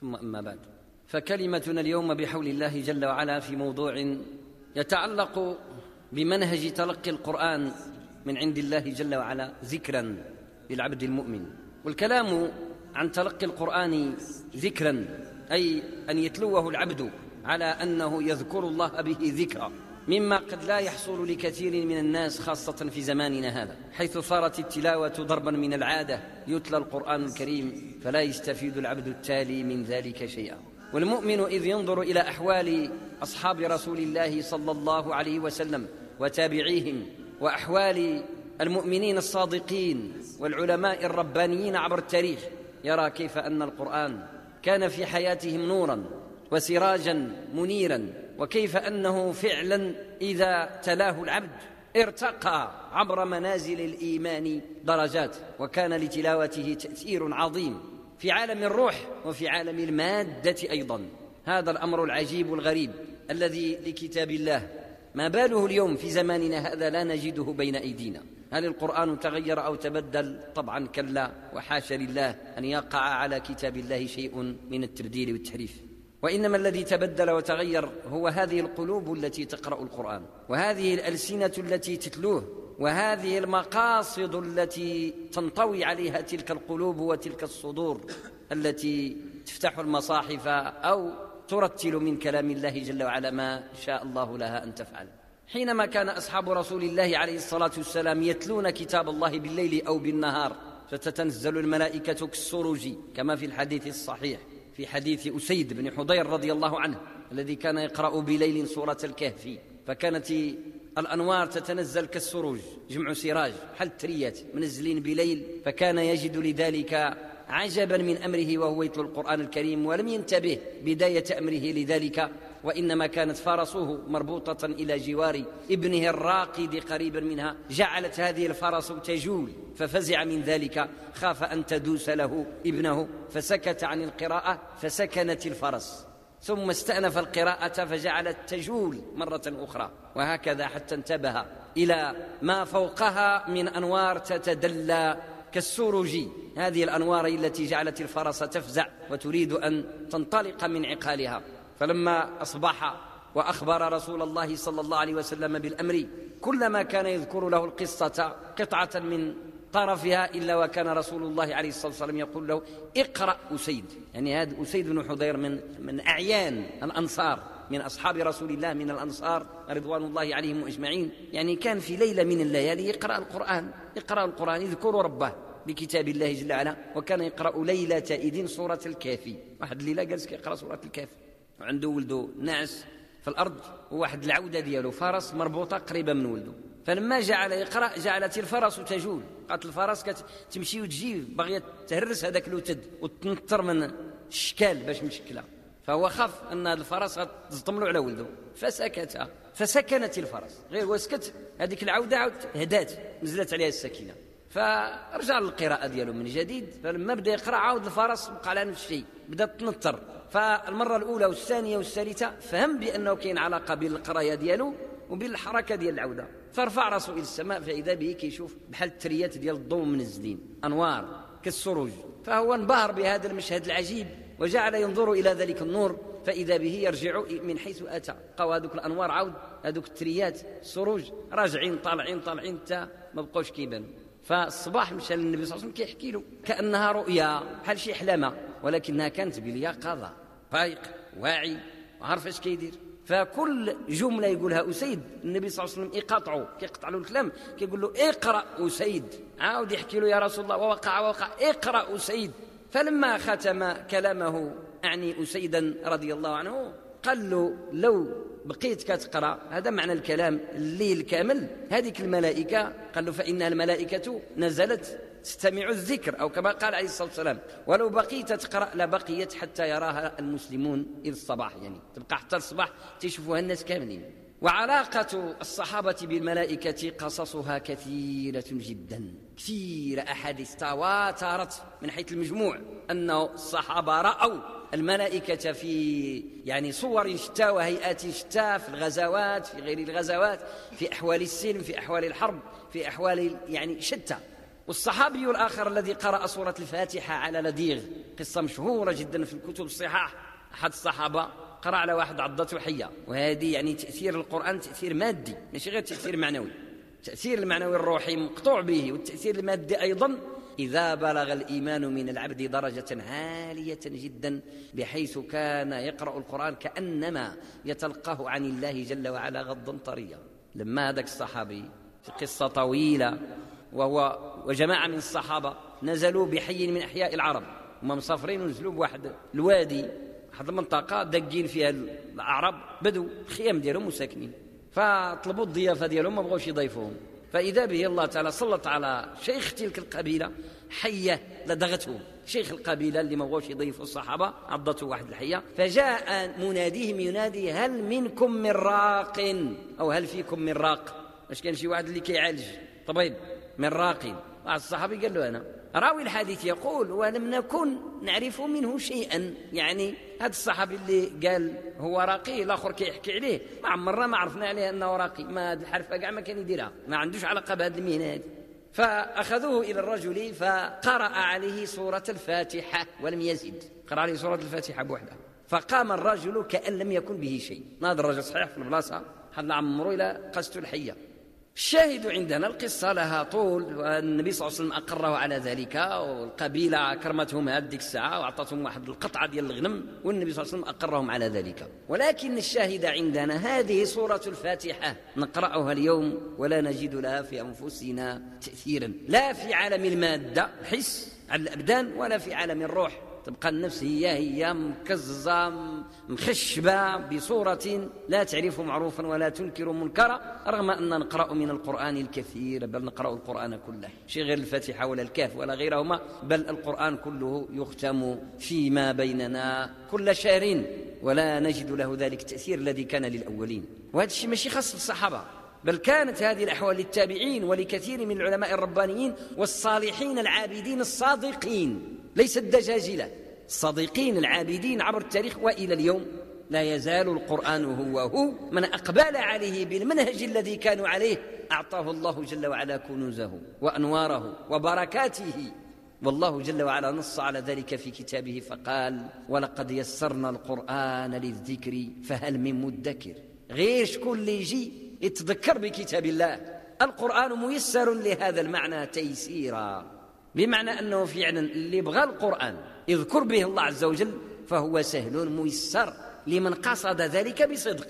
ثم أما بعد. فكلمتنا اليوم بحول الله جل وعلا في موضوع يتعلق بمنهج تلقي القرآن من عند الله جل وعلا ذكرا للعبد المؤمن. والكلام عن تلقي القرآن ذكرا أي أن يتلوه العبد على أنه يذكر الله به ذكرا. مما قد لا يحصل لكثير من الناس خاصة في زماننا هذا حيث صارت التلاوة ضربا من العادة يتلى القرآن الكريم فلا يستفيد العبد التالي من ذلك شيئا. والمؤمن إذ ينظر إلى أحوال أصحاب رسول الله صلى الله عليه وسلم وتابعيهم وأحوال المؤمنين الصادقين والعلماء الربانيين عبر التاريخ يرى كيف أن القرآن كان في حياتهم نورا وسراجا منيرا وكيف أنه فعلا إذا تلاه العبد ارتقى عبر منازل الإيمان درجات وكان لتلاوته تأثير عظيم في عالم الروح وفي عالم المادة أيضا. هذا الأمر العجيب الغريب الذي لكتاب الله. ما باله اليوم في زماننا هذا لا نجده بين أيدينا. هل القرآن تغير أو تبدل؟ طبعا كلا وحاشا لله أن يقع على كتاب الله شيء من التبديل والتحريف. وإنما الذي تبدل وتغير هو هذه القلوب التي تقرأ القرآن وهذه الألسنة التي تتلوه وهذه المقاصد التي تنطوي عليها تلك القلوب وتلك الصدور التي تفتح المصاحف أو ترتل من كلام الله جل وعلا ما شاء الله لها أن تفعل. حينما كان أصحاب رسول الله عليه الصلاة والسلام يتلون كتاب الله بالليل أو بالنهار فتتنزل الملائكة كالسروج كما في الحديث الصحيح. في حديث أسيد بن حضير رضي الله عنه الذي كان يقرأ بليل سورة الكهف فكانت الأنوار تتنزل كالسروج جمع سراج حل تريات منزلين بليل فكان يجد لذلك عجبا من أمره وهو يتلو القرآن الكريم ولم ينتبه بداية أمره لذلك. وإنما كانت فرسه مربوطة إلى جوار ابنه الراقد قريبا منها. جعلت هذه الفرس تجول ففزع من ذلك. خاف أن تدوس له ابنه فسكت عن القراءة فسكنت الفرس. ثم استأنف القراءة فجعلت تجول مرة أخرى. وهكذا حتى انتبه إلى ما فوقها من أنوار تتدلى كالسروج. هذه الأنوار التي جعلت الفرس تفزع وتريد أن تنطلق من عقالها. فلما أصبح وأخبر رسول الله صلى الله عليه وسلم بالأمر كلما كان يذكر له القصة قطعة من طرفها إلا وكان رسول الله عليه الصلاة والسلام يقول له اقرأ أسيد. يعني هذا أسيد بن حضير من من أعيان الأنصار من أصحاب رسول الله من الأنصار رضوان الله عليهم أجمعين. يعني كان في ليلة من الليالي يقرأ القرآن يقرأ القرآن يذكر ربه بكتاب الله جل وعلا وكان يقرأ ليلة اذن سوره الكافي. واحد الليلة جالس يقرا سوره الكافي. وعنده ولده نعس في الأرض وواحد العودة ديالو فرس مربوطة قريبة من ولده فلما جعل يقرأ جعلت الفرس تجول. قالت الفرس كتمشي وتجي باغيه تهرس هذاك الوتد وتنطر من الشكال باش مشكله فهو خاف أن الفرس تزطم له على ولده فسكت فسكنت الفرس. غير وسكت هذيك العودة عاود هدات نزلت عليها السكينة. فرجع للقراءة ديالو من جديد. فلما بدا يقرأ عاود الفرس بقى على نفس الشيء بدات تنطر. فالمرة الأولى والثانية والثالثة فهم بأنه كاين علاقة بين القراية ديالو وبين الحركة ديال العودة. فرفع راسه إلى السماء فإذا به كيشوف بحال التريات ديال الضوء منزلين أنوار كالسروج. فهو انبهر بهذا المشهد العجيب وجعل ينظر إلى ذلك النور فإذا به يرجع من حيث أتى. بقاو هذوك الأنوار عاود هذوك التريات السروج راجعين طالعين طالعين حتى ما بقوش كيبانوا فالصباح مشى للنبي صلى الله عليه وسلم كيحكي له كأنها رؤيا بحال شي حلمه ولكنها كانت باليقظه فايق واعي عارف اش كيدير. فكل جملة يقولها أسيد النبي صلى الله عليه وسلم يقاطعه كيقطع له الكلام كيقول له اقرأ أسيد. عاود يحكي له يا رسول الله ووقع ووقع اقرأ أسيد. فلما ختم كلامه أعني أسيدا رضي الله عنه قال له لو بقيت كتقرأ هذا معنى الكلام الليل كامل هذيك الملائكة قال له فان الملائكة نزلت تستمع الذكر أو كما قال عليه الصلاة والسلام ولو بقيت تقرأ لبقيت حتى يراها المسلمون إلى الصباح يعني تبقى حتى الصباح تشوفها الناس كاملين. وعلاقة الصحابة بالملائكة قصصها كثيرة جدا. كثير أحاديث تواترت من حيث المجموع أن الصحابة رأوا الملائكة في يعني صور شتى وهيئات شتى في الغزوات في غير الغزوات في أحوال السلم في أحوال الحرب في أحوال يعني شتى. والصحابي الآخر الذي قرأ سورة الفاتحة على لديغ قصة مشهورة جدا في الكتب الصحاح. أحد الصحابة قرأ على واحد عضته حية وهذه يعني تأثير القرآن تأثير مادي ماشي غير تأثير معنوي. التأثير المعنوي الروحي مقطوع به والتأثير المادي أيضا. إذا بلغ الإيمان من العبد درجة عالية جدا بحيث كان يقرأ القرآن كأنما يتلقاه عن الله جل وعلا غضا طريا. لما هذاك الصحابي في قصة طويلة وهو وجماعة من الصحابة نزلوا بحي من أحياء العرب. هم مسافرين ونزلوا بواحد الوادي واحد المنطقة دقين فيها الأعراب بدو الخيام ديالهم وساكنين. فطلبوا الضيافة ديالهم ما بغوش يضيفوهم. فإذا به الله تعالى سلط على شيخ تلك القبيلة حية لدغته شيخ القبيلة اللي ما بغوش يضيفوا الصحابة عضته واحد الحية. فجاء مناديهم ينادي هل منكم من راق أو هل فيكم من راق اش كان شي واحد اللي كيعالج. طبيب من راق الصحابي قال له أنا. راوي الحديث يقول ولم نكن نعرف منه شيئا. يعني هذا الصحابي اللي قال هو راقي الآخر كيحكي عليه. ما عمرنا ما عرفنا عليه أنه راقي. ما هذه الحرفه كاع ما كان يديرها ما عندوش علاقة بهذه المهنة هذه. فأخذوه إلى الرجل فقرأ عليه سورة الفاتحة ولم يزد. قرأ عليه سورة الفاتحة بوحدها. فقام الرجل كأن لم يكن به شيء. هذا الرجل صحيح؟ في البلاصه حل عمرو إلى قست الحية. الشاهد عندنا القصة لها طول والنبي صلى الله عليه وسلم أقره على ذلك والقبيلة كرمتهم هذيك الساعة وأعطتهم واحد القطعة ديال الغنم والنبي صلى الله عليه وسلم أقرهم على ذلك. ولكن الشاهد عندنا هذه سورة الفاتحة نقرأها اليوم ولا نجد لها في أنفسنا تأثيرا. لا في عالم المادة حس على الأبدان ولا في عالم الروح. تبقى النفس هي هي مكززة مخشبة بصورة لا تعرف معروفا ولا تنكر منكرا رغم أن نقرأ من القرآن الكثير بل نقرأ القرآن كله. شيء غير الفاتحة ولا الكهف ولا غيرهما بل القرآن كله يختم فيما بيننا كل شهر ولا نجد له ذلك التأثير الذي كان للأولين. وهذا الشيء ماشي خاص بالصحابة. بل كانت هذه الأحوال للتابعين ولكثير من العلماء الربانيين والصالحين العابدين الصادقين ليس الدجاجلة الصديقين العابدين عبر التاريخ وإلى اليوم. لا يزال القرآن هو هو من أقبل عليه بالمنهج الذي كانوا عليه. أعطاه الله جل وعلا كنوزه وأنواره وبركاته. والله جل وعلا نص على ذلك في كتابه فقال ولقد يسرنا القرآن للذكر فهل من مدكر. غير شكون اللي يجي يتذكر بكتاب الله. القرآن ميسر لهذا المعنى تيسيرا. بمعنى أنه فعلا اللي بغى القرآن يذكر به الله عز وجل فهو سهل ميسر لمن قصد ذلك بصدق.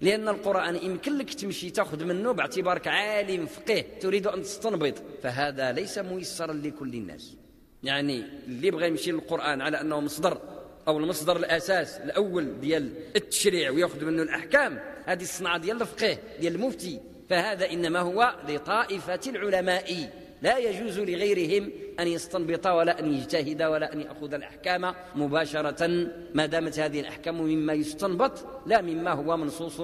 لأن القرآن يمكن لك تمشي تأخذ منه باعتبارك عالم فقيه تريد أن تستنبط. فهذا ليس ميسرا لكل الناس. يعني اللي بغى يمشي للقرآن على أنه مصدر أو المصدر الأساس الأول ديال التشريع ويأخذ منه الأحكام. هذه الصنعة ديال الفقيه ديال المفتي. فهذا إنما هو لطائفة العلماء. لا يجوز لغيرهم أن يستنبط ولا أن يجتهد ولا أن يأخذ الأحكام مباشرة. ما دامت هذه الأحكام مما يستنبط لا مما هو منصوص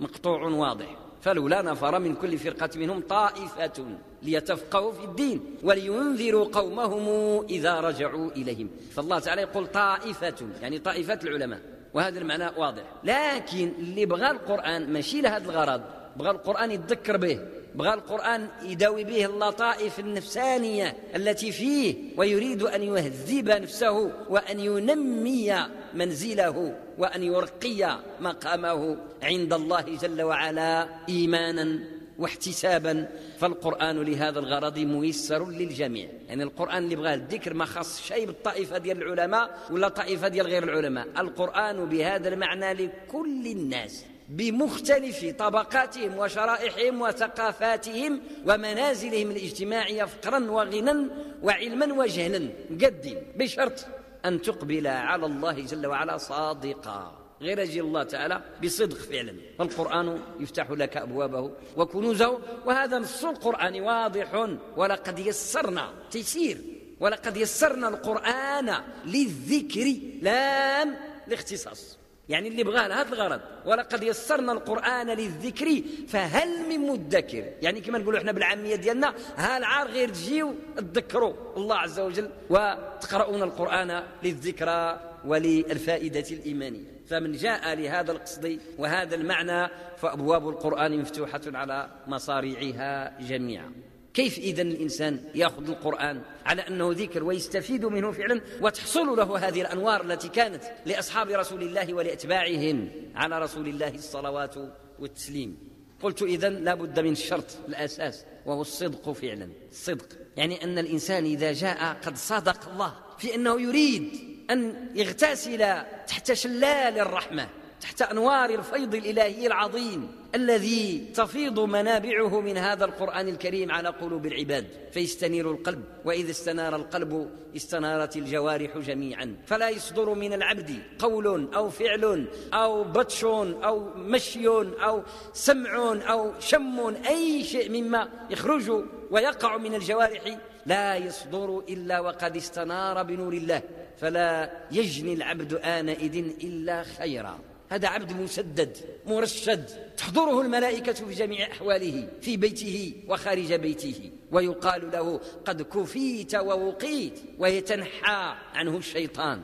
مقطوع واضح. فلولا نفر من كل فرقة منهم طائفة. ليتفقهوا في الدين ولينذروا قومهم إذا رجعوا إليهم. فالله تعالى يقول طائفة يعني طائفة العلماء. وهذا المعنى واضح. لكن اللي بغى القرآن ماشي لهذا الغرض. بغى القرآن يتذكر به. بغى القرآن يداوي به اللطائف النفسانية التي فيه ويريد أن يهذب نفسه وأن ينمي منزله وأن يرقي مقامه عند الله جل وعلا إيمانا. واحتسابا فالقرآن لهذا الغرض ميسر للجميع. يعني القرآن اللي بغاه الذكر ما خاص شيء بالطائفة ديال العلماء ولا طائفة ديال غير العلماء. القرآن بهذا المعنى لكل الناس بمختلف طبقاتهم وشرائحهم وثقافاتهم ومنازلهم الاجتماعية فقرا وغنى وعلما وجهلا قد بشرط أن تقبل على الله جل وعلا صادقا. غير يجي الله تعالى بصدق فعلا. فالقرآن يفتح لك أبوابه وكنوزه وهذا نص القرآن واضح. ولقد يسرنا تيسير. ولقد يسرنا القرآن للذكر لام الاختصاص يعني اللي بغاه هذا الغرض. ولقد يسرنا القرآن للذكر فهل من مدكر؟ يعني كما نقولوا إحنا بالعامية ديالنا ها العار غير تجيو تذكروا الله عز وجل وتقرؤون القرآن للذكرى وللفائدة الإيمانية. فمن جاء لهذا القصد وهذا المعنى فأبواب القرآن مفتوحة على مصاريعها جميعا. كيف إذا الإنسان يأخذ القرآن على أنه ذكر ويستفيد منه فعلا وتحصل له هذه الأنوار التي كانت لأصحاب رسول الله ولأتباعهم على رسول الله الصلوات والتسليم؟ قلت إذا لا بد من الشرط الأساس وهو الصدق فعلا الصدق يعني أن الإنسان إذا جاء قد صدق الله في أنه يريد أن يغتسل تحت شلال الرحمة تحت أنوار الفيض الإلهي العظيم الذي تفيض منابعه من هذا القرآن الكريم على قلوب العباد. فيستنير القلب وإذا استنار القلب استنارت الجوارح جميعا. فلا يصدر من العبد قول أو فعل أو بطش أو مشي أو سمع أو شم أي شيء مما يخرج ويقع من الجوارح لا يصدر إلا وقد استنار بنور الله. فلا يجني العبد آنئذ إلا خيرا. هذا عبد مسدد مرشد تحضره الملائكة في جميع أحواله في بيته وخارج بيته. ويقال له قد كفيت ووقيت ويتنحى عنه الشيطان.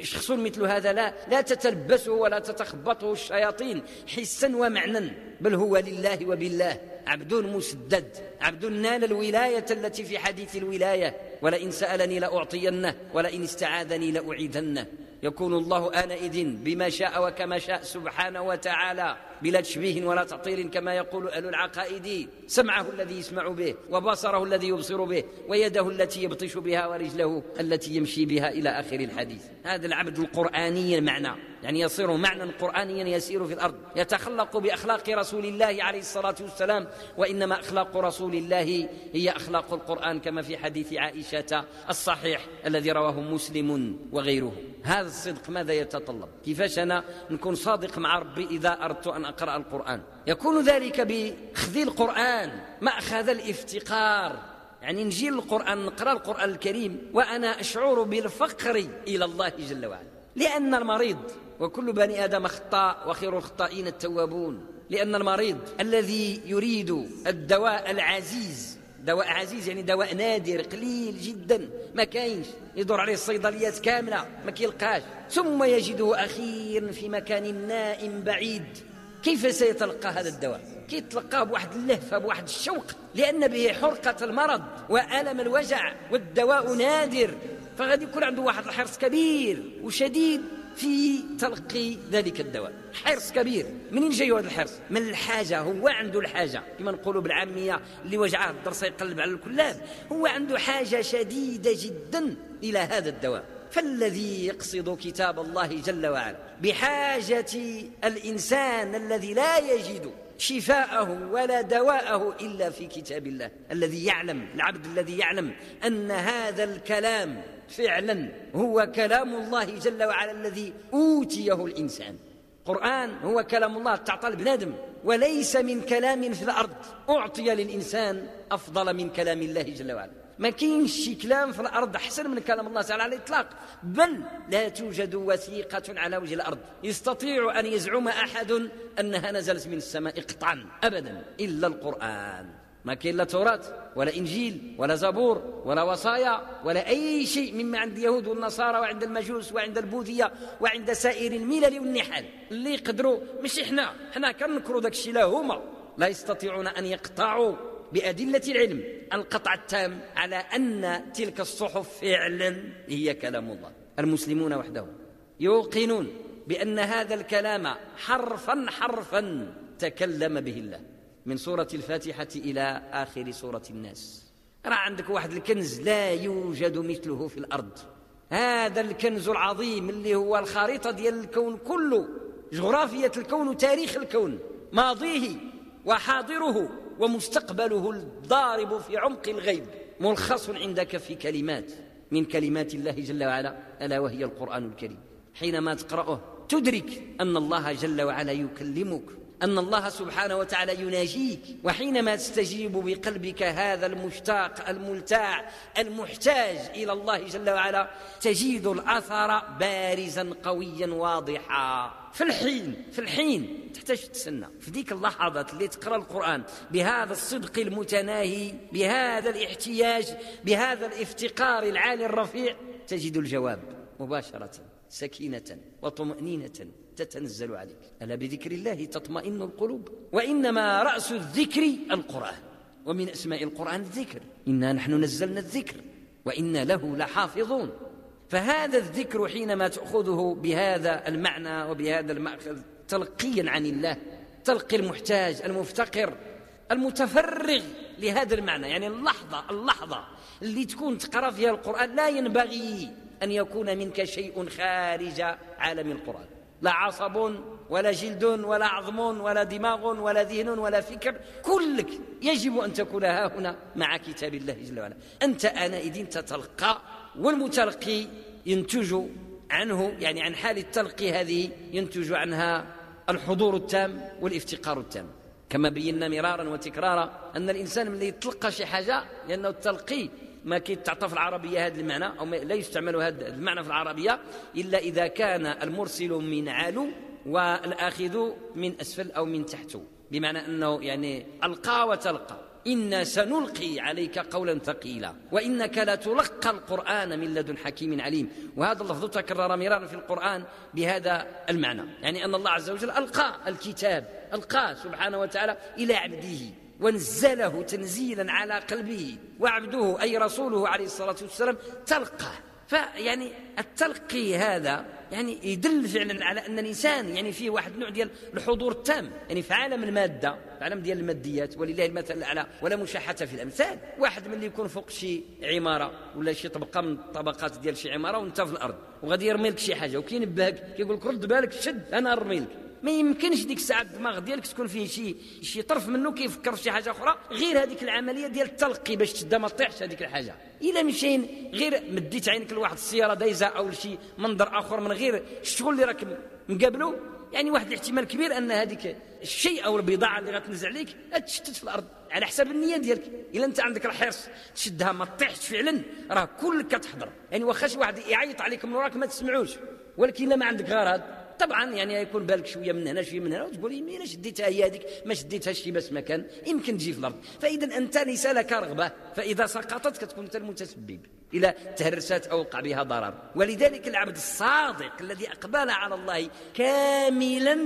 شخص مثل هذا لا لا تتلبسه ولا تتخبطه الشياطين حسا ومعنا بل هو لله وبالله. عبد مسدد عبد نال الولاية التي في حديث الولاية. ولئن سألني لأعطينه ولئن استعاذني لأعيذنه يكون الله آنئذ بما شاء وكما شاء سبحانه وتعالى. بلا تشبيه ولا تعطيل كما يقول أهل العقائد. سمعه الذي يسمع به وبصره الذي يبصر به ويده التي يبطش بها ورجله التي يمشي بها إلى آخر الحديث. هذا العبد القرآني المعنى. يعني يصير معنى قرآنيا يسير في الأرض. يتخلق بأخلاق رسول الله عليه الصلاة والسلام. وإنما أخلاق رسول الله هي أخلاق القرآن كما في حديث عائشة الصحيح الذي رواه مسلم وغيره. هذا الصدق ماذا يتطلب؟ كيفاش أنا نكون صادق مع ربي إذا أردت أن أقرأ القرآن. يكون ذلك بأخذ القرآن مأخذ الافتقار. يعني نجي للقرآن نقرأ القرآن الكريم وأنا أشعر بالفقر إلى الله جل وعلا. لأن المريض وكل بني آدم خطاء وخير الخطائين التوابون. لأن المريض الذي يريد الدواء العزيز دواء عزيز يعني دواء نادر قليل جدا ما كاينش. يدور عليه الصيدليات كاملة ما كيلقاش. ثم يجده أخيرا في مكان نائم بعيد. كيف سيتلقى هذا الدواء؟ كيتلقاه بواحد اللهفة بواحد الشوق؟ لأن به حرقة المرض وألم الوجع والدواء نادر فغادي يكون عنده واحد الحرص كبير وشديد في تلقي ذلك الدواء. حرص كبير. منين جاي هذا الحرص؟ من الحاجة هو عنده الحاجة. كما نقولوا بالعامية اللي وجعه الدرس يقلب على الكلاب هو عنده حاجة شديدة جدا إلى هذا الدواء. فالذي يقصد كتاب الله جل وعلا بحاجة الإنسان الذي لا يجد شفاءه ولا دواءه إلا في كتاب الله الذي يعلم العبد الذي يعلم أن هذا الكلام فعلا هو كلام الله جل وعلا الذي أوتيه الإنسان. قرآن هو كلام الله تعطى البنادم وليس من كلام في الأرض. أعطي للإنسان أفضل من كلام الله جل وعلا. ما كاينش شي كلام في الأرض أحسن من كلام الله تعالى على الإطلاق. بل لا توجد وثيقة على وجه الأرض. يستطيع أن يزعم أحد أنها نزلت من السماء قطعا. ابدا. إلا القرآن. ما كاين لا توراة ولا إنجيل ولا زبور ولا وصايا ولا أي شيء مما عند اليهود والنصارى وعند المجوس وعند البوذية وعند سائر الملل والنحل. اللي يقدروا مش إحنا. إحنا كنكروا داك الشيء لا هما. لا يستطيعون أن يقطعوا. بأدلة العلم. القطع التام على أن تلك الصحف فعلا هي كلام الله. المسلمون وحدهم يوقنون بأن هذا الكلام حرفا حرفا تكلم به الله. من سورة الفاتحة إلى آخر سورة الناس. راه عندك واحد الكنز لا يوجد مثله في الأرض. هذا الكنز العظيم اللي هو الخريطة ديال الكون كله جغرافية الكون وتاريخ الكون. ماضيه وحاضره ومستقبله الضارب في عمق الغيب ملخص عندك في كلمات من كلمات الله جل وعلا ألا وهي القرآن الكريم. حينما تقرأه تدرك أن الله جل وعلا يكلمك أن الله سبحانه وتعالى يناجيك. وحينما تستجيب بقلبك هذا المشتاق الملتاع المحتاج إلى الله جل وعلا تجد الأثر بارزا قويا واضحا. في الحين في الحين تحتاج تستنى في ذيك اللحظات اللي تقرأ القرآن بهذا الصدق المتناهي بهذا الاحتياج بهذا الافتقار العالي الرفيع تجد الجواب مباشرة سكينة وطمأنينة تتنزل عليك. ألا بذكر الله تطمئن القلوب؟ وإنما رأس الذكر القرآن. ومن أسماء القرآن الذكر. إنا نحن نزلنا الذكر وإنا له لحافظون. فهذا الذكر حينما تأخذه بهذا المعنى وبهذا المأخذ تلقيا عن الله تلقي المحتاج المفتقر المتفرغ لهذا المعنى. يعني اللحظة اللحظة اللي تكون تقرأ فيها القرآن لا ينبغي أن يكون منك شيء خارج عالم القرآن. لا عصب ولا جلد ولا عظم ولا دماغ ولا ذهن ولا فكر كلك يجب أن تكون ها هنا مع كتاب الله جل وعلا. أنت آنئذ تتلقى والمتلقي ينتج عنه يعني عن حال التلقي هذه ينتج عنها الحضور التام والافتقار التام. كما بينا مرارا وتكرارا أن الإنسان من يتلقى شي حاجة لأنه التلقي ما كيتعطى في العربية هذا المعنى أو لا يستعمل هذا المعنى في العربية إلا إذا كان المرسل من علو والآخذ من أسفل أو من تحت. بمعنى أنه يعني ألقى وتلقى. إنا سنلقي عليك قولا ثقيلا وإنك لتلقى القرآن من لدن حكيم عليم. وهذا اللفظ تكرر مرارا في القرآن بهذا المعنى. يعني أن الله عز وجل ألقى الكتاب ألقى سبحانه وتعالى إلى عبده ونزله تنزيلا على قلبه وعبده أي رسوله عليه الصلاة والسلام تلقاه فيعني التلقي هذا يعني يدل فعلا على أن الإنسان يعني فيه واحد النوع ديال الحضور التام يعني في عالم المادة في عالم ديال الماديات ولله المثل الأعلى ولا مشاحه في الأمثال. واحد من اللي يكون فوق شي عمارة ولا شي طبقة من الطبقات ديال شي عمارة وانت في الأرض وغادي يرمي لك شي حاجة وكينبهك كيقول لك رد بالك شد أنا نرمي لك. ما يمكنش ديك الساعة الدماغ ديالك تكون فيه شي شي طرف منه كيفكر في شي حاجة أخرى غير هذيك العملية ديال التلقي باش تشدها ما تطيحش هذيك الحاجة. إلا مشين غير مديت عينك لواحد السيارة دايزة أو لشي منظر آخر من غير الشغل اللي راك مقابله. يعني واحد الاحتمال كبير أن هذيك الشيء أو البضاعة اللي غتنزل عليك تشتت في الأرض على حساب النية ديالك. إلا أنت عندك الحرص تشدها ما تطيحش فعلا راه كلك كتحضر. يعني واخا شي واحد يعيط عليك من وراك ما تسمعوش ولكن إلا ما عندك هذا طبعا يعني يكون بالك شوية من هنا شوية من هنا وتقول يمين إيه، شديتها هي هذيك ما شديتهاش شي بس مكان يمكن تجي في الأرض. فإذا أنت ليس لك رغبة فإذا سقطت كتكون أنت المتسبب إلى تهرست أو وقع بها ضرر. ولذلك العبد الصادق الذي أقبل على الله كاملا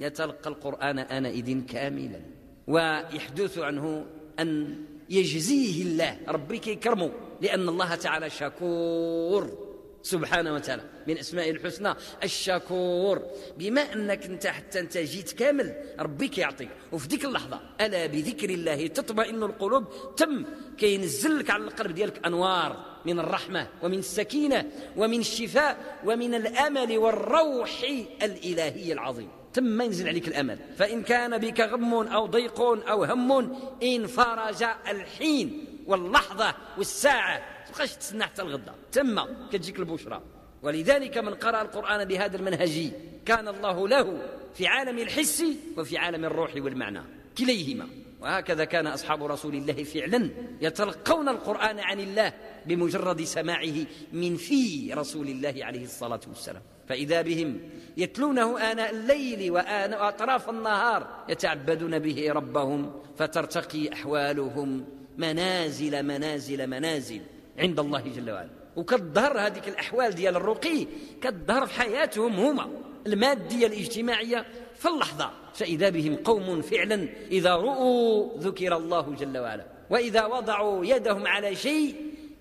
يتلقى القرآن آنئذ كاملا. ويحدث عنه أن يجزيه الله ربي كيكرمه لأن الله تعالى شكور. سبحانه وتعالى. من أسماء الحسنى الشكور. بما أنك أنت حتى أنت جيت كامل ربي يعطيك. وفي ديك اللحظة ألا بذكر الله تطمئن القلوب؟ تم. كينزل لك على القلب ديالك أنوار من الرحمة ومن السكينة ومن الشفاء ومن الأمل والروح الإلهي العظيم. تم ينزل عليك الأمل. فإن كان بك غم أو ضيق أو هم انفرج الحين واللحظة والساعة تبقاش تسنى حتى الغدا. تما كتجيك البشرى. ولذلك من قرأ القرآن بهذا المنهج كان الله له في عالم الحس وفي عالم الروح والمعنى. كليهما. وهكذا كان أصحاب رسول الله فعلا يتلقون القرآن عن الله بمجرد سماعه من في رسول الله عليه الصلاة والسلام. فإذا بهم يتلونه آناء الليل وآناء أطراف النهار يتعبدون به ربهم فترتقي أحوالهم منازل منازل منازل. عند الله جل وعلا. وكتظهر هذيك الأحوال ديال الرقي كتظهر في حياتهم هما. المادية الاجتماعية في اللحظة فإذا بهم قوم فعلا إذا رؤوا ذكر الله جل وعلا. وإذا وضعوا يدهم على شيء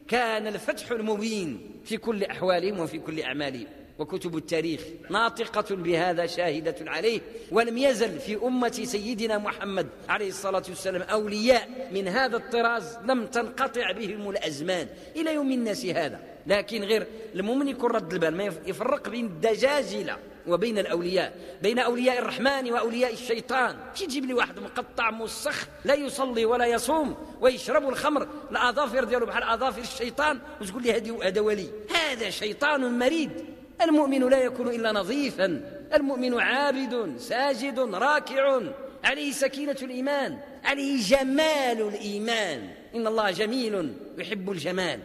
كان الفتح المبين في كل أحوالهم وفي كل أعمالهم. وكتب التاريخ ناطقة بهذا شاهدة عليه ولم يزل في أمة سيدنا محمد عليه الصلاة والسلام أولياء من هذا الطراز لم تنقطع بهم الأزمان إلى يوم الناس هذا. لكن غير المؤمن يكون رد البال ما يفرق بين الدجاجلة وبين الأولياء بين أولياء الرحمن وأولياء الشيطان. شي تجيب لي واحد مقطع مسخ لا يصلي ولا يصوم ويشرب الخمر الأظافر ديالو بحال أظافر الشيطان وتقول لي هذا ولي هذا شيطان مريد. المؤمن لا يكون إلا نظيفا. المؤمن عابد ساجد راكع. عليه سكينة الإيمان عليه جمال الإيمان. إن الله جميل يحب الجمال.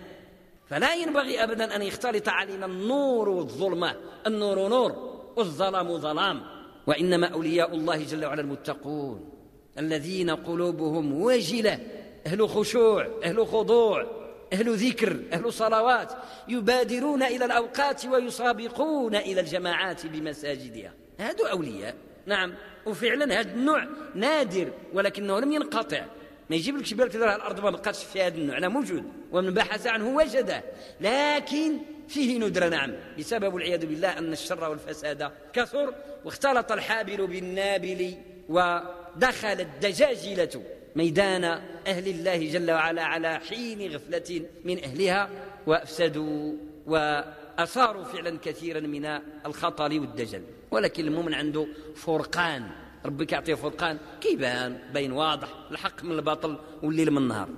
فلا ينبغي أبدا أن يختلط علينا النور والظلمة. النور نور والظلام ظلام. وإنما أولياء الله جل وعلا المتقون. الذين قلوبهم وجلة. أهل خشوع أهل خضوع. أهل ذكر أهل صلوات يبادرون إلى الأوقات ويسابقون إلى الجماعات بمساجدها. هذو أولياء. نعم. وفعلا هذا النوع نادر ولكنه لم ينقطع. ما يجيب لك بالك الأرض ما بقاتش في هذا النوع لا موجود. ومن بحث عنه وجده لكن فيه ندرة نعم. بسبب والعياذ بالله أن الشر والفساد كثر واختلط الحابل بالنابل ودخل الدجاجلة ميدان أهل الله جل وعلا على حين غفلة من أهلها وأفسدوا وأثاروا فعلا كثيرا من الخطر والدجل. ولكن المؤمن عنده فرقان ربك يعطيه فرقان كيبان بين واضح الحق من الباطل والليل من النهار.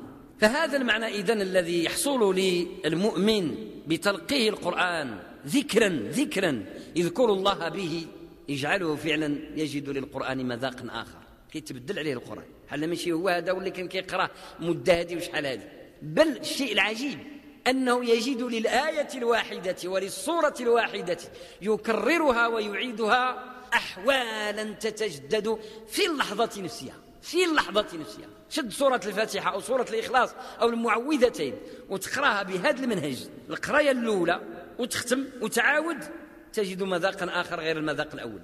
فهذا المعنى إذن الذي يحصل للمؤمن بتلقيه القرآن ذكرا ذكرا يذكر الله به يجعله فعلا يجد للقرآن مذاق آخر. كيتبدل عليه القرآن. حال ماشي هو هذا واللي كان كيقراه مدة هذه وشحال هذه؟ بل الشيء العجيب أنه يجد للآية الواحدة وللصورة الواحدة يكررها ويعيدها أحوالا تتجدد في اللحظة نفسها في اللحظة نفسها. شد سورة الفاتحة أو سورة الإخلاص أو المعوذتين وتقراها بهذا المنهج. القراية الأولى وتختم وتعاود تجد مذاقا آخر غير المذاق الأول.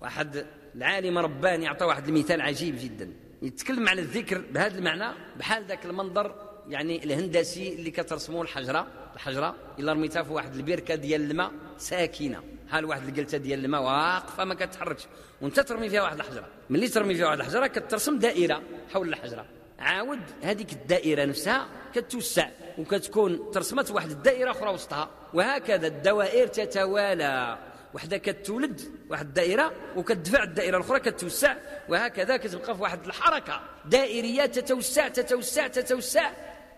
واحد العالم رباني أعطى واحد المثال عجيب جدا. يتكلم على الذكر بهذا المعنى بحال ذاك المنظر يعني الهندسي اللي كترسموه الحجرة الحجرة إلا رميتها في واحد البركة ديال الماء ساكنة. بحال واحد الجلسه ديال الماء واقفة ما كتحركش. وانت ترمي فيها واحد الحجرة. ملي ترمي فيها واحد الحجرة كترسم دائرة حول الحجرة. عاود هذيك الدائرة نفسها كتوسع وكتكون ترسمت واحد الدائرة أخرى وسطها. وهكذا الدوائر تتوالى. وحده كتولد واحد الدائره وكتدفع الدائرة الأخرى كتوسع وهكذا كتبقى في واحد الحركة. دائرية تتوسع تتوسع تتوسع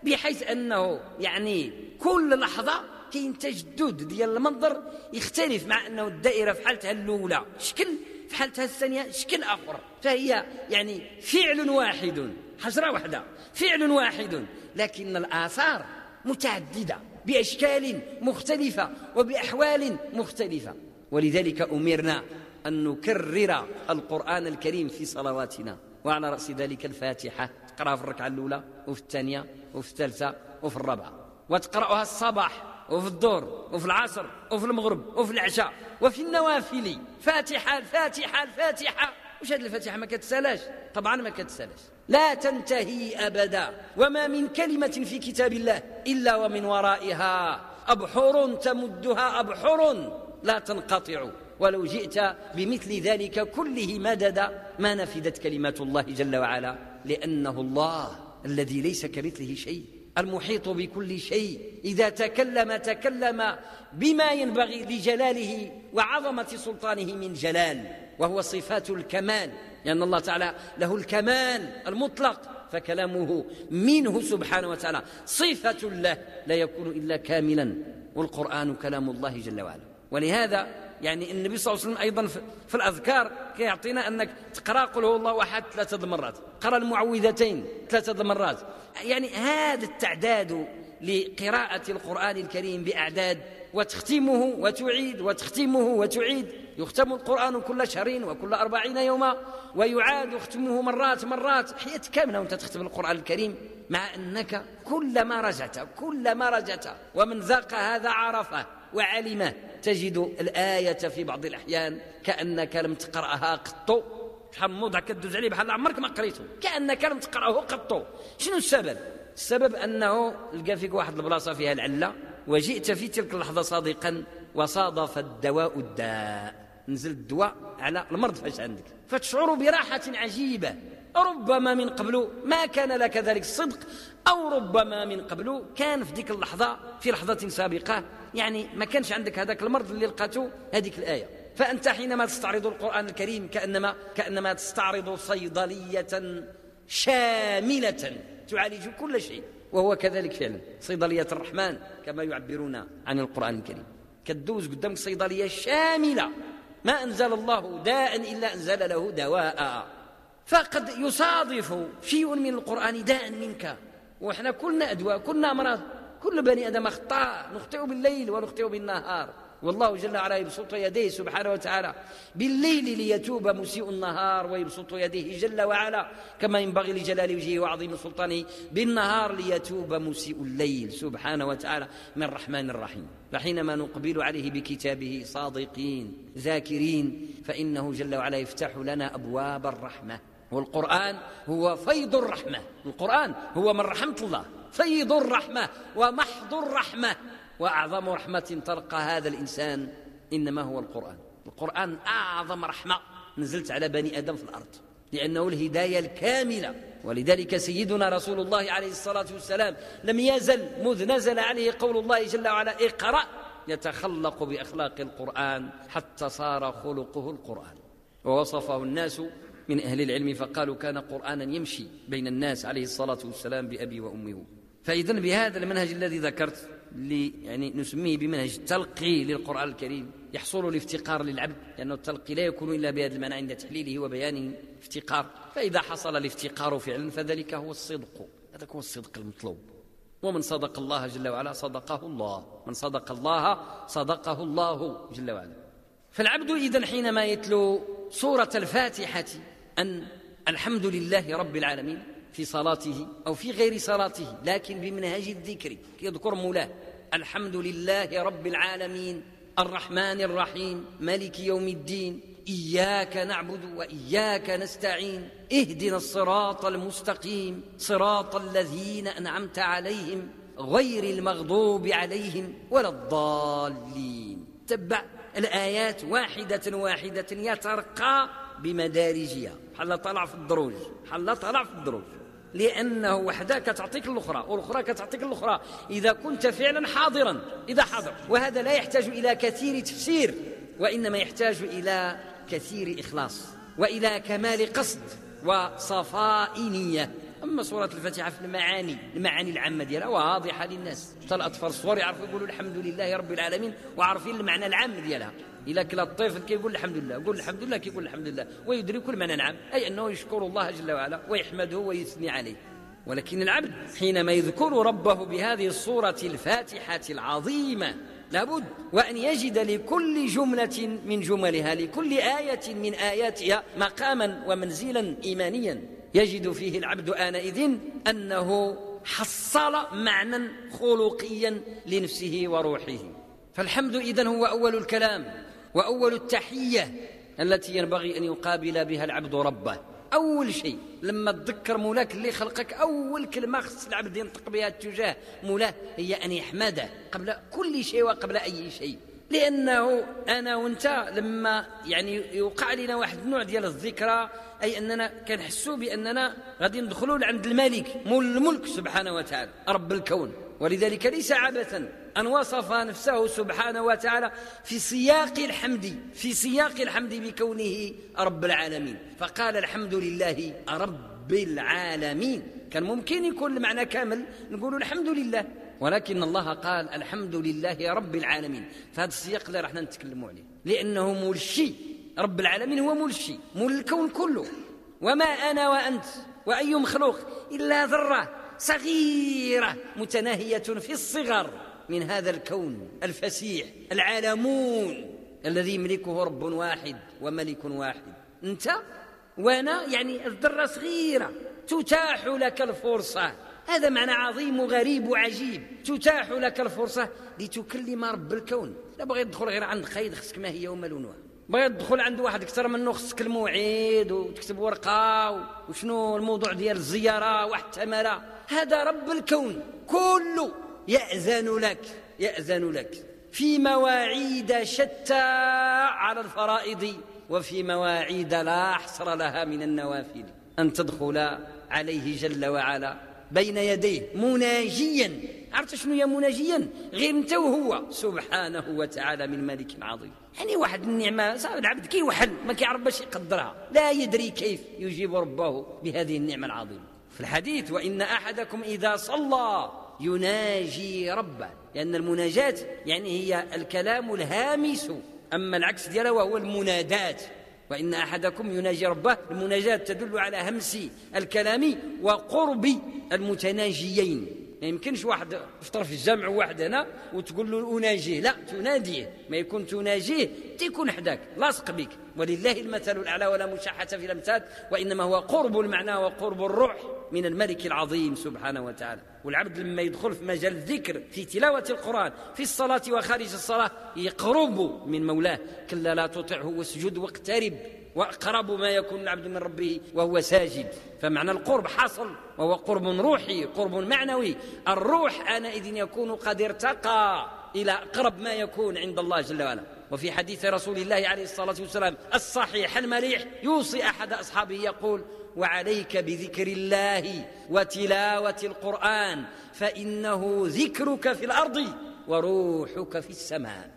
بحيث أنه يعني كل لحظة كاين تجدد ديال المنظر يختلف مع أنه الدائرة في حالتها الأولى شكل في حالتها الثانية شكل آخر. فهي يعني فعل واحد حجرة واحدة فعل واحد. لكن الآثار متعددة بأشكال مختلفة وبأحوال مختلفة. ولذلك أمرنا أن نكرر القرآن الكريم في صلواتنا. وعلى رأس ذلك الفاتحة. تقرأها في الركعة الأولى وفي الثانية وفي الثالثة وفي الرابعة. وتقرأها الصباح وفي الظهر وفي العصر وفي المغرب وفي العشاء وفي النوافل. فاتحة الفاتحة الفاتحة. وش هذه الفاتحة؟ ما كتسالاش طبعا ما كتسالاش لا تنتهي أبدا. وما من كلمة في كتاب الله إلا ومن ورائها. أبحر تمدها أبحر. لا تنقطع ولو جئت بمثل ذلك كله مدد ما نفدت كلمات الله جل وعلا لأنه الله الذي ليس كمثله شيء المحيط بكل شيء. إذا تكلم تكلم بما ينبغي لجلاله وعظمة سلطانه من جلال وهو صفات الكمال لأن الله تعالى له الكمال المطلق فكلامه منه سبحانه وتعالى صفة له لا يكون إلا كاملا والقرآن كلام الله جل وعلا. ولهذا يعني النبي صلى الله عليه وسلم أيضا في الأذكار كيعطينا أنك تقرأ قل هو الله أحد ثلاثة مرات قرأ المعوذتين ثلاثة مرات. يعني هذا التعداد لقراءة القرآن الكريم بأعداد وتختمه وتعيد وتختمه وتعيد. يختم القرآن كل شهرين وكل أربعين يوما ويعاد ختمه مرات مرات. حياة كاملة وأنت تختم القرآن الكريم مع أنك كلما رجعت كلما رجعت. ومن ذاق هذا عرفه وعلمه تجد الآية في بعض الأحيان كأنك لم تقرأها قط. شحال من كدوز عليه بحال عمرك ما قريته. كأنك لم تقرأه قط. شنو السبب؟ السبب أنه لقى فيك واحد البلاصة فيها العلة. وجئت في تلك اللحظة صادقا وصادف الدواء الداء. نزل الدواء على المرض فاش عندك. فتشعر براحة عجيبة. ربما من قبل ما كان لك ذلك الصدق أو ربما من قبل كان في ديك اللحظة في لحظة سابقة. يعني ما كانش عندك هذاك المرض اللي لقاته هذيك الآية. فأنت حينما تستعرض القرآن الكريم كأنما كأنما تستعرض صيدلية شاملة تعالج كل شيء. وهو كذلك فعلا. صيدلية الرحمن كما يعبرون عن القرآن الكريم. كدوز قدامك صيدلية شاملة. ما أنزل الله داء إلا أنزل له دواء. فقد يصادف شيء من القرآن داء منك. وإحنا كلنا أدواء كلنا أمراض. كل بني آدم أخطاء. نخطئ بالليل ونخطئ بالنهار. والله جل وعلا يبسط يديه سبحانه وتعالى. بالليل ليتوب مسيء النهار ويبسط يديه جل وعلا كما ينبغي لجلال وجهه وعظيم سلطانه. بالنهار ليتوب مسيء الليل سبحانه وتعالى. من الرحمن الرحيم. فحينما نقبل عليه بكتابه صادقين ذاكرين فإنه جل وعلا يفتح لنا أبواب الرحمة. والقرآن هو فيض الرحمة. القرآن هو من رحمة الله. فيض الرحمة ومحض الرحمة. وأعظم رحمة تلقى هذا الإنسان إنما هو القرآن. القرآن أعظم رحمة نزلت على بني آدم في الأرض لأنه الهداية الكاملة. ولذلك سيدنا رسول الله عليه الصلاة والسلام لم يزل مذ نزل عليه قول الله جل وعلا اقرأ. يتخلق بأخلاق القرآن حتى صار خلقه القرآن. ووصفه الناس من أهل العلم فقالوا كان قرآنا يمشي بين الناس عليه الصلاة والسلام بأبي وأمه. فإذا بهذا المنهج الذي ذكرت يعني نسميه بمنهج التلقي للقرآن الكريم يحصل الافتقار للعبد لأن التلقي لا يكون إلا بهذا المعنى عند تحليله وبيانه افتقار فإذا حصل الافتقار فعلا فذلك هو الصدق. هذا هو الصدق المطلوب. ومن صدق الله جل وعلا صدقه الله. من صدق الله صدقه الله جل وعلا. فالعبد إذا حينما يتلو سورة الفاتحة أن الحمد لله رب العالمين في صلاته أو في غير صلاته لكن بمنهج الذكر يذكر مولاه. الحمد لله رب العالمين الرحمن الرحيم مالك يوم الدين إياك نعبد وإياك نستعين اهدنا الصراط المستقيم صراط الذين أنعمت عليهم غير المغضوب عليهم ولا الضالين. تبع الآيات واحدة واحدة يترقى بمدارجها. حل طلع في الدروج حل طلع في الدروج. لأنه وحده كتعطيك الأخرى والأخرى كتعطيك الأخرى. إذا كنت فعلا حاضرا إذا حضر وهذا لا يحتاج إلى كثير تفسير وإنما يحتاج إلى كثير إخلاص وإلى كمال قصد وصفاء نية. أما سورة الفاتحة في المعاني المعاني العامة ديالها واضحة للناس. حتى الأطفال الصغار يعرفوا يقولوا الحمد لله رب العالمين وعارفين المعنى العام ديالها. إذا كلا الطفل كيقول الحمد لله يقول الحمد لله كيقول الحمد لله. ويدرك المعنى نعم أي أنه يشكر الله جل وعلا ويحمده ويثني عليه. ولكن العبد حينما يذكر ربه بهذه الصورة الفاتحة العظيمة لابد وأن يجد لكل جملة من جملها لكل آية من آياتها مقاما ومنزلا إيمانيا. يجد فيه العبد آنئذ أنه حصل معنى خلقيا لنفسه وروحه. فالحمد إذن هو أول الكلام. وأول التحية التي ينبغي أن يقابل بها العبد ربه. أول شيء لما تذكر مولاك اللي خلقك أول كلمة خص العبد ينطق بها تجاه مولاة هي أن يحمده قبل كل شيء وقبل أي شيء. لأنه أنا وأنت لما يعني يوقع لنا واحد النوع ديال الذكرى أي أننا كنحسوا بأننا غادي ندخلوا عند الملك مول الملك سبحانه وتعالى رب الكون. ولذلك ليس عبثا أن وصف نفسه سبحانه وتعالى في سياق الحمد في سياق الحمد بكونه رب العالمين. فقال الحمد لله رب العالمين. كان ممكن يكون المعنى كامل نقول الحمد لله ولكن الله قال الحمد لله رب العالمين. فهذا السياق اللي راح نتكلموا عليه. لأنه مول الشيء رب العالمين هو مول الشيء مول الكون كله وما أنا وأنت وأي مخلوق إلا ذرة. صغيرة متناهية في الصغر من هذا الكون الفسيح العالمون الذي يملكه رب واحد وملك واحد. أنت وأنا يعني الذرة صغيرة تتاح لك الفرصة. هذا معنى عظيم وغريب وعجيب. تتاح لك الفرصة لتكلم رب الكون. لا بغي تدخل غير عند قيد خصك ما هي وما لونها. بغيت تدخل عند واحد أكثر منه خصك الموعد وتكتب ورقة وشنو الموضوع ديال الزيارة واحتمل هذا رب الكون كله يأذن لك يأذن لك. في مواعيد شتى على الفرائض وفي مواعيد لا حصر لها من النوافل. أن تدخل عليه جل وعلا بين يديه مناجيا. عرفت شنو هي مناجيا؟ غير انت وهو. سبحانه وتعالى من ملك عظيم يعني واحد النعمة صار العبد كيوحل ما كيعرف باش يقدرها. لا يدري كيف يجيب ربه بهذه النعمة العظيمة. في الحديث وإن أحدكم إذا صلى يناجي ربه. لأن المناجاة يعني هي الكلام الهامس. أما العكس ديالها وهو المنادات. وإن أحدكم يناجي ربه المناجاة تدل على همس الكلام وقرب المتناجيين. ما يمكنش واحد في الجامع واحد هنا وتقول له أناجيه. لا تناديه. ما يكون تناجيه تيكون حداك. لاصق بك. ولله المثل الأعلى ولا مشاحة في الأمثال وإنما هو قرب المعنى وقرب الروح من الملك العظيم سبحانه وتعالى. والعبد لما يدخل في مجال الذكر في تلاوة القرآن في الصلاة وخارج الصلاة يقرب من مولاه. كلا لا تطعه واسجد واقترب. وأقرب ما يكون العبد من ربه وهو ساجد. فمعنى القرب حصل وهو قرب روحي قرب معنوي. الروح آنئذ يكون قد ارتقى إلى أقرب ما يكون عند الله جل وعلا. وفي حديث رسول الله عليه الصلاة والسلام الصحيح المليح يوصي أحد أصحابه يقول وعليك بذكر الله وتلاوة القرآن فإنه ذكرك في الأرض وروحك في السماء.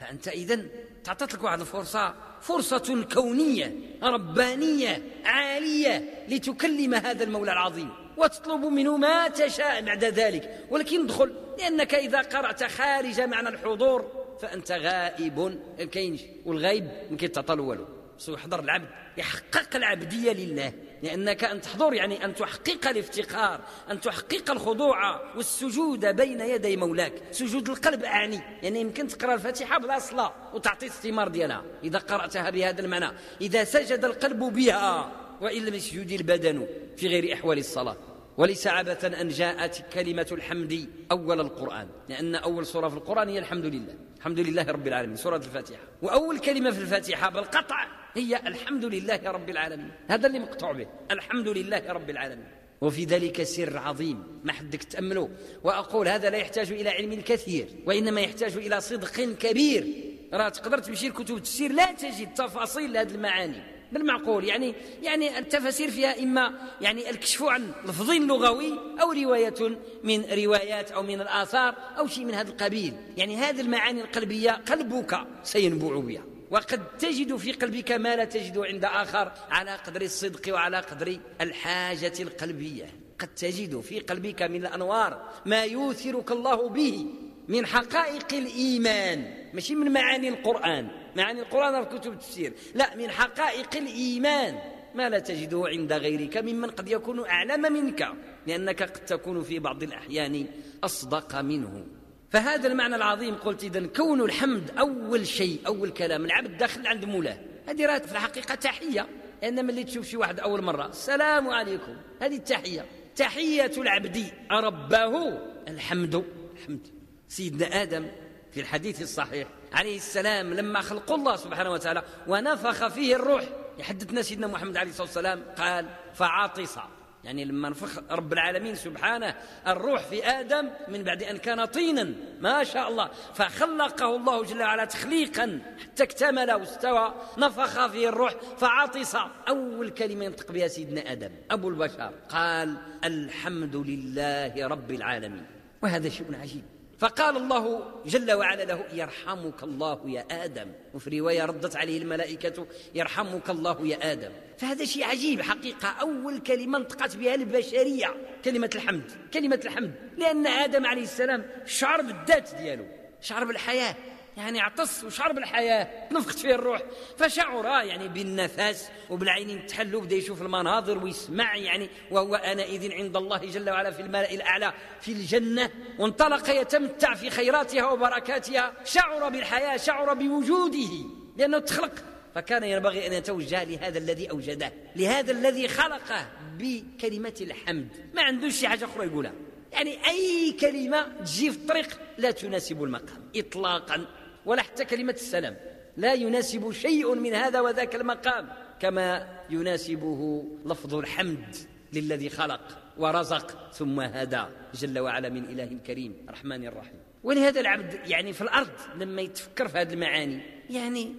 فأنت إذن تعطت لك واحد الفرصة فرصة كونية ربانية عالية لتكلم هذا المولى العظيم وتطلب منه ما تشاء بعد ذلك. ولكن ادخل لأنك إذا قرأت خارج معنى الحضور فأنت غائب. كاينش والغايب ما والو يحضر العبد يحقق العبدية لله. لأنك أن تحضر يعني أن تحقق الافتقار أن تحقق الخضوع والسجود بين يدي مولاك. سجود القلب أعني. يعني يمكن تقرأ الفاتحة بلا صلاة وتعطي الثمار ديالها. إذا قرأتها بهذا المعنى إذا سجد القلب بها وإن لم يسجد البدن في غير أحوال الصلاة. وليس عبثا أن جاءت كلمة الحمد أول القرآن. لأن أول سورة في القرآن هي الحمد لله. الحمد لله رب العالمين. سورة الفاتحة. وأول كلمة في الفاتحة بالقطع هي الحمد لله رب العالمين. هذا اللي مقطوع به. الحمد لله رب العالمين. وفي ذلك سر عظيم. ما حدك تأمله. وأقول هذا لا يحتاج إلى علم كثير وإنما يحتاج إلى صدق كبير. راه تقدر تمشي لكتب التفسير لا تجد تفاصيل هذه المعاني. بالمعقول يعني يعني التفاسير فيها إما يعني الكشف عن لفظ لغوي أو رواية من روايات أو من الآثار أو شيء من هذا القبيل. يعني هذه المعاني القلبية قلبك سينبع بها. وقد تجد في قلبك ما لا تجد عند آخر على قدر الصدق وعلى قدر الحاجة القلبية. قد تجد في قلبك من الأنوار ما يوثرك الله به من حقائق الإيمان. ماشي من معاني القرآن. معاني القرآن في كتب التفسير. لا من حقائق الإيمان. ما لا تجده عند غيرك ممن قد يكون أعلم منك لأنك قد تكون في بعض الأحيان أصدق منه. فهذا المعنى العظيم قلت إذا كون الحمد أول شيء أول كلام العبد داخل عند مولاة. هذه راه في الحقيقة تحية لأن ملي تشوف شي واحد أول مرة. السلام عليكم. هذه التحية. تحية العبد. ربه الحمد. الحمد. سيدنا آدم في الحديث الصحيح عليه السلام لما خلق الله سبحانه وتعالى ونفخ فيه الروح. يحدثنا سيدنا محمد عليه الصلاة والسلام قال فعاطس يعني لما نفخ رب العالمين سبحانه الروح في آدم من بعد أن كان طينا ما شاء الله. فخلقه الله جل وعلا تخليقا حتى اكتمل واستوى نفخ فيه الروح فعطس أول كلمة ينطق بها سيدنا آدم أبو البشر قال الحمد لله رب العالمين. وهذا شيء عجيب. فقال الله جل وعلا له يرحمك الله يا آدم. وفي رواية ردت عليه الملائكة يرحمك الله يا آدم. فهذا شيء عجيب حقيقة. أول كلمة انطقت بها البشرية كلمة الحمد كلمة الحمد لأن آدم عليه السلام شعر بالذات دياله شعر بالحياة. يعني عطس وشعر بالحياة نفخت فيه الروح. فشعر يعني بالنفس وبالعين تحل وبدا يشوف المناظر ويسمع يعني وهو آنئذ عند الله جل وعلا في الملأ الأعلى في الجنة. وانطلق يتمتع في خيراتها وبركاتها. شعر بالحياة شعر بوجوده لأنه تخلق. فكان ينبغي أن يتوجه لهذا الذي أوجده لهذا الذي خلقه بكلمة الحمد. ما عندوش شي حاجة أخرى يقولها. يعني أي كلمة تجي في الطريق لا تناسب المقام. إطلاقا. ولا حتى كلمة السلام. لا يناسب شيء من هذا وذاك المقام كما يناسبه لفظ الحمد للذي خلق ورزق ثم هدى جل وعلا من إله كريم رحمن الرحيم. ولهذا العبد يعني في الأرض لما يتفكر في هذه المعاني يعني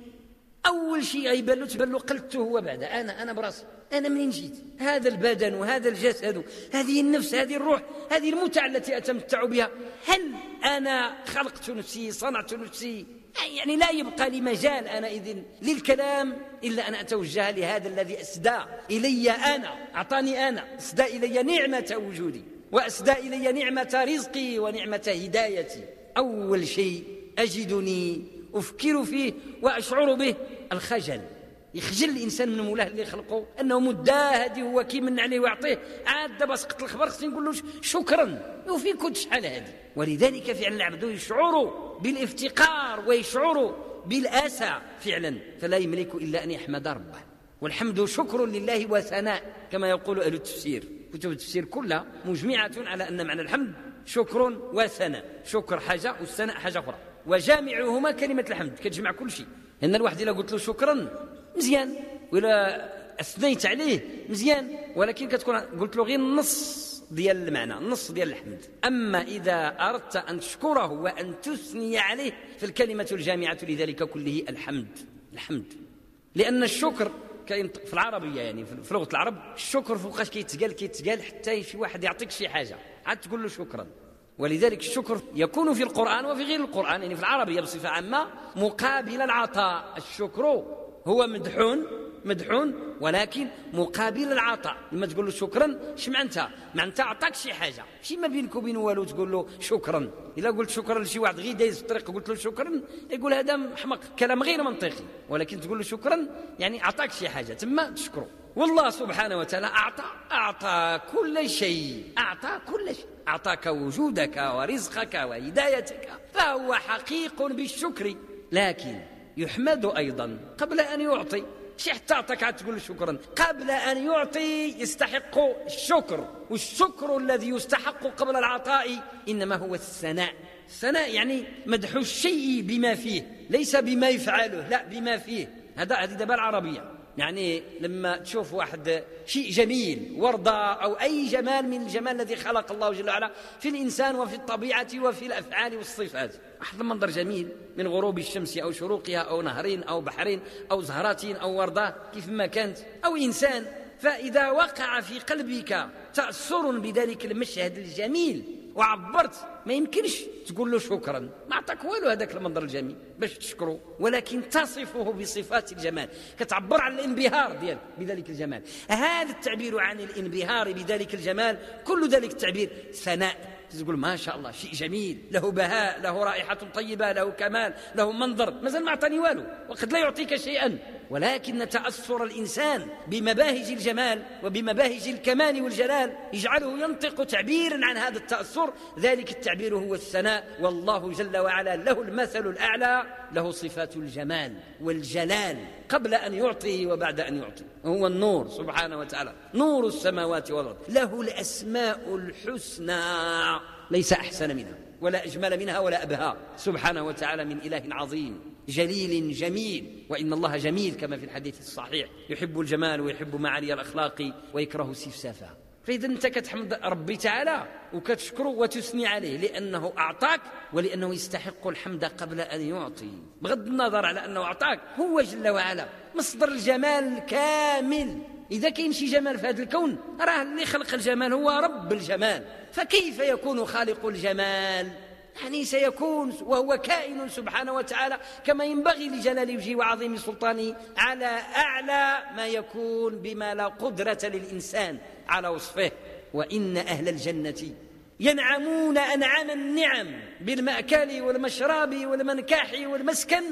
أول شيء يبان له تبان له قلته هو بعد أنا أنا براسي. أنا منين جيت؟ هذا البدن وهذا الجسد هذه النفس هذه الروح هذه المتعة التي أتمتع بها. هل أنا خلقت نفسي صنعت نفسي؟ يعني لا يبقى لي مجال أنا إذن للكلام إلا أن أتوجه لهذا الذي أسدى إلي أنا أعطاني أنا أسدى إلي نعمة وجودي وأسدى إلي نعمة رزقي ونعمة هدايتي. أول شيء أجدني أفكر فيه وأشعر به الخجل. يخجل الإنسان من مولاه اللي خلقه أنه مداه هذه هو كيمن عليه ويعطيه. عاد دابا سقط الخبر خصني نقول له شكرا. وفي كنت شحال هذه ولذلك فعلا العبد يشعر بالافتقار ويشعر بالآسى فعلا. فلا يملك إلا أن يحمد ربه. والحمد شكر لله وثناء كما يقول أهل التفسير. كتب التفسير كلها مجمعة على أن معنى الحمد شكر وثناء. شكر حاجة والثناء حاجة أخرى. وجامعهما كلمة الحمد كتجمع كل شيء. ان الواحد إلا قلت له شكرا مزيان. ولا أثنيت عليه مزيان. ولكن كتكون قلت له غير النص ديال المعنى النص ديال الحمد. أما إذا أردت أن تشكره وأن تثني عليه فالكلمة الجامعة لذلك كله الحمد. الحمد. لأن الشكر كاين في العربية يعني في لغة العرب الشكر فوقاش كيتقال كيتقال حتى شي واحد يعطيك شي حاجة. عاد تقول له شكرا. ولذلك الشكر يكون في القرآن وفي غير القرآن. يعني في العربية بصفة عامة مقابل العطاء. الشكر هو مدحون مدحون ولكن مقابل العطاء. لما تقول له شكرا اش معناتها؟ معناتها عطاك شي حاجة. ماشي ما بينك وبين والو تقول له شكرا. إلا قلت شكرا لشي واحد غير دايز في الطريق قلت له شكرا يقول هذا محمق كلام غير منطقي. ولكن تقول له شكرا يعني عطاك شي حاجة. تما تشكره. والله سبحانه وتعالى أعطى أعطى كل شيء. أعطى كل شيء. أعطاك وجودك ورزقك وهدايتك. فهو حقيق بالشكر. لكن يحمد أيضا. قبل أن يعطي شي حتى عطاك تقول شكرا. قبل أن يعطي يستحق الشكر والشكر الذي يستحق قبل العطاء إنما هو الثناء. الثناء يعني مدح الشيء بما فيه ليس بما يفعله لا بما فيه. هذا هذه دابا العربية يعني لما تشوف واحد شيء جميل وردة أو أي جمال من الجمال الذي خلق الله جل وعلا في الإنسان وفي الطبيعة وفي الأفعال والصفات. واحد المنظر جميل من غروب الشمس أو شروقها أو نهرين أو بحرين أو زهرات أو وردة كيف ما كانت. أو إنسان فإذا وقع في قلبك تأثر بذلك المشهد الجميل. وعبرت. ما يمكنش تقول له شكرا. ما عطاك والو هذاك المنظر الجميل باش تشكره. ولكن تصفه بصفات الجمال. كتعبر عن الانبهار ديالك بذلك الجمال. هذا التعبير عن الانبهار بذلك الجمال. كل ذلك التعبير ثناء. تقول ما شاء الله شيء جميل له بهاء له رائحة طيبة له كمال له منظر مازال ما أعطاني والو وقد لا يعطيك شيئا. ولكن تأثر الإنسان بمباهج الجمال وبمباهج الكمال والجلال يجعله ينطق تعبيرا عن هذا التأثر. ذلك التعبير هو الثناء والله جل وعلا له المثل الأعلى له صفات الجمال والجلال قبل أن يعطي وبعد أن يعطي هو النور سبحانه وتعالى نور السماوات والأرض له الأسماء الحسنى. ليس أحسن منها ولا أجمل منها ولا أبهى. سبحانه وتعالى من إله عظيم جليل جميل. وإن الله جميل كما في الحديث الصحيح. يحب الجمال ويحب معالي الأخلاق ويكره السفسافة فإذا أنت كتحمد ربي تعالى وكتشكره وتثني عليه لأنه أعطاك ولأنه يستحق الحمد قبل أن يعطي. بغض النظر على أنه أعطاك هو جل وعلا مصدر الجمال الكامل إذا كاين شي جمال في هذا الكون راه اللي خلق الجمال هو رب الجمال. فكيف يكون خالق الجمال؟ يعني سيكون وهو كائن سبحانه وتعالى كما ينبغي لجلال وجهه وعظيم سلطانه على أعلى ما يكون بما لا قدرة للإنسان على وصفه. وإن أهل الجنة ينعمون أنعم النعم بالمأكل والمشراب والمنكاح والمسكن.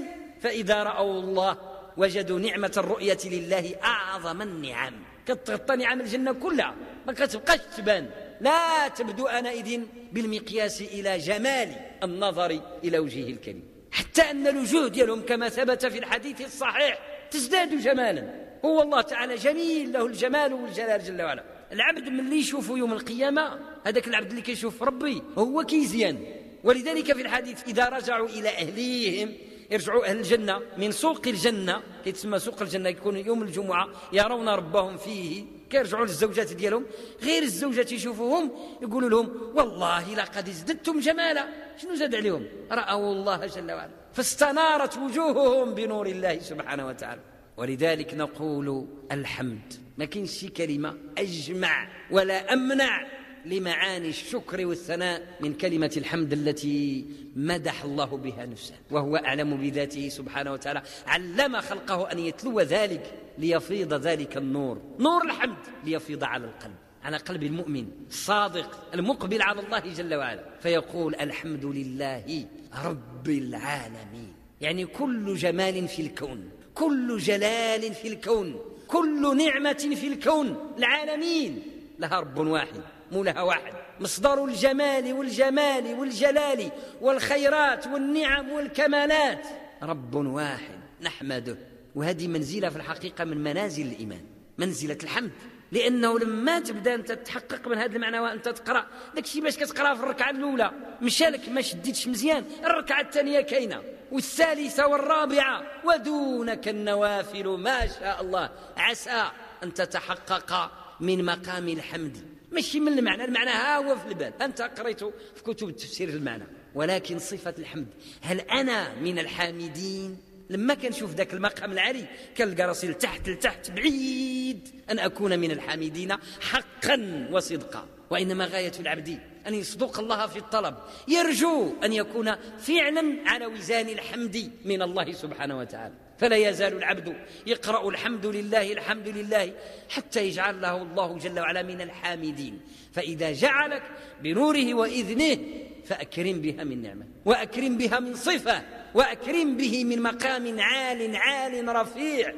فإذا رأوا الله وجدوا نعمة الرؤية لله أعظم النعم. كتغطى نعم الجنة كلها. ما كتبقاش تبان. لا تبدو أنئذ بالمقياس إلى جمال النظر إلى وجهه الكريم. حتى أن الوجوه ديالهم كما ثبت في الحديث الصحيح. تزداد جمالا. هو الله تعالى جميل. له الجمال والجلال جل وعلا. العبد من اللي يشوفه يوم القيامة هذاك العبد اللي كيشوف ربي هو كيزيان. ولذلك في الحديث إذا رجعوا إلى أهليهم يرجعوا أهل الجنة من سوق الجنة كيتسمى سوق الجنة يكون يوم الجمعة يرون ربهم فيه كيرجعوا للزوجات ديالهم. غير الزوجات يشوفوهم يقولوا لهم والله لقد ازددتم جمالا. شنو زاد عليهم؟ رأوا الله جل وعلا. فاستنارت وجوههم بنور الله سبحانه وتعالى. ولذلك نقول الحمد. ما كاينش شي كلمة أجمع ولا أمنع. لمعاني الشكر والثناء من كلمة الحمد التي مدح الله بها نفسه وهو أعلم بذاته سبحانه وتعالى. علم خلقه أن يتلو ذلك ليفيض ذلك النور. نور الحمد ليفيض على القلب على قلب المؤمن الصادق المقبل على الله جل وعلا. فيقول الحمد لله رب العالمين. يعني كل جمال في الكون كل جلال في الكون كل نعمة في الكون العالمين لها رب واحد. مولها واحد. مصدر الجمال والجمال والجلال والخيرات والنعم والكمالات. رب واحد نحمده. وهذه منزلة في الحقيقة من منازل الإيمان منزلة الحمد. لأنه لما تبدأ أنت تحقق من هذا المعنى وأنت تقرأ داك الشيء باش كتقرأ في الركعة الأولى مشالك ما شديتش مزيان. الركعة الثانية كاينة والثالثة والرابعة ودونك النوافل ما شاء الله. عسى أن تتحقق من مقام الحمد. ماشي من المعنى المعنى ها هو في البال. أنت قريته في كتب التفسير المعنى. ولكن صفة الحمد. هل أنا من الحامدين؟ لما كنشوف ذاك المقام العالي كنلقى راسي لتحت لتحت بعيد. أن أكون من الحامدين حقا وصدقا. وإنما غاية العبد أن يصدق الله في الطلب. يرجو أن يكون فعلا على وزان الحمد من الله سبحانه وتعالى. فلا يزال العبد يقرأ الحمد لله الحمد لله حتى يجعل له الله جل وعلا من الحامدين. فإذا جعلك بنوره وإذنه فأكرم بها من نعمة وأكرم بها من صفة وأكرم به من مقام عال عال رفيع.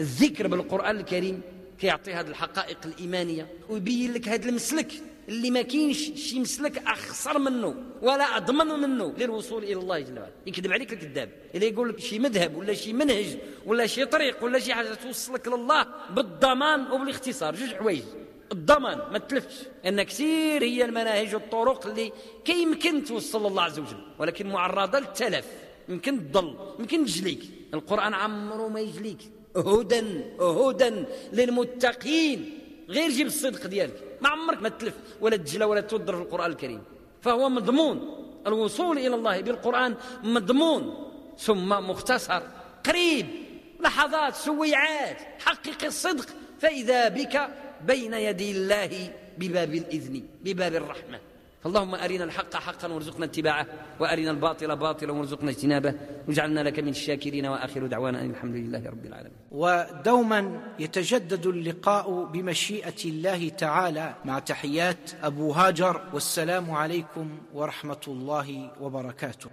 الذكر بالقرآن الكريم كيعطي هذه الحقائق الإيمانية ويبين لك هذا المسلك. اللي ما كاينش شي مسلك أخسر منه ولا أضمن منه للوصول إلى الله جل وعلا. يكذب عليك الكذاب. إلا يقول لك شي مذهب ولا شي منهج ولا شي طريق ولا شي حاجة توصلك لله بالضمان وبالاختصار. جوج حوايج. الضمان ما تلفش. أن كثير هي المناهج والطرق اللي كيمكن توصل لله عز وجل. ولكن معرضة للتلف. يمكن تضل. يمكن تجليك. القرآن عمره ما يجليك. هدى هدى للمتقين. غير جيب الصدق ديالك. ما عمرك ما تلف ولا تجلى ولا تودر في القرآن الكريم. فهو مضمون. الوصول إلى الله بالقرآن مضمون. ثم مختصر. قريب. لحظات سويعات. حقق الصدق. فإذا بك بين يدي الله بباب الإذن بباب الرحمة. فاللهم أرنا الحق حقا وارزقنا اتباعه وأرنا الباطل باطلا وارزقنا اجتنابه واجعلنا لك من الشاكرين وآخر دعوانا أن الحمد لله رب العالمين. ودوما يتجدد اللقاء بمشيئة الله تعالى مع تحيات أبو هاجر والسلام عليكم ورحمة الله وبركاته.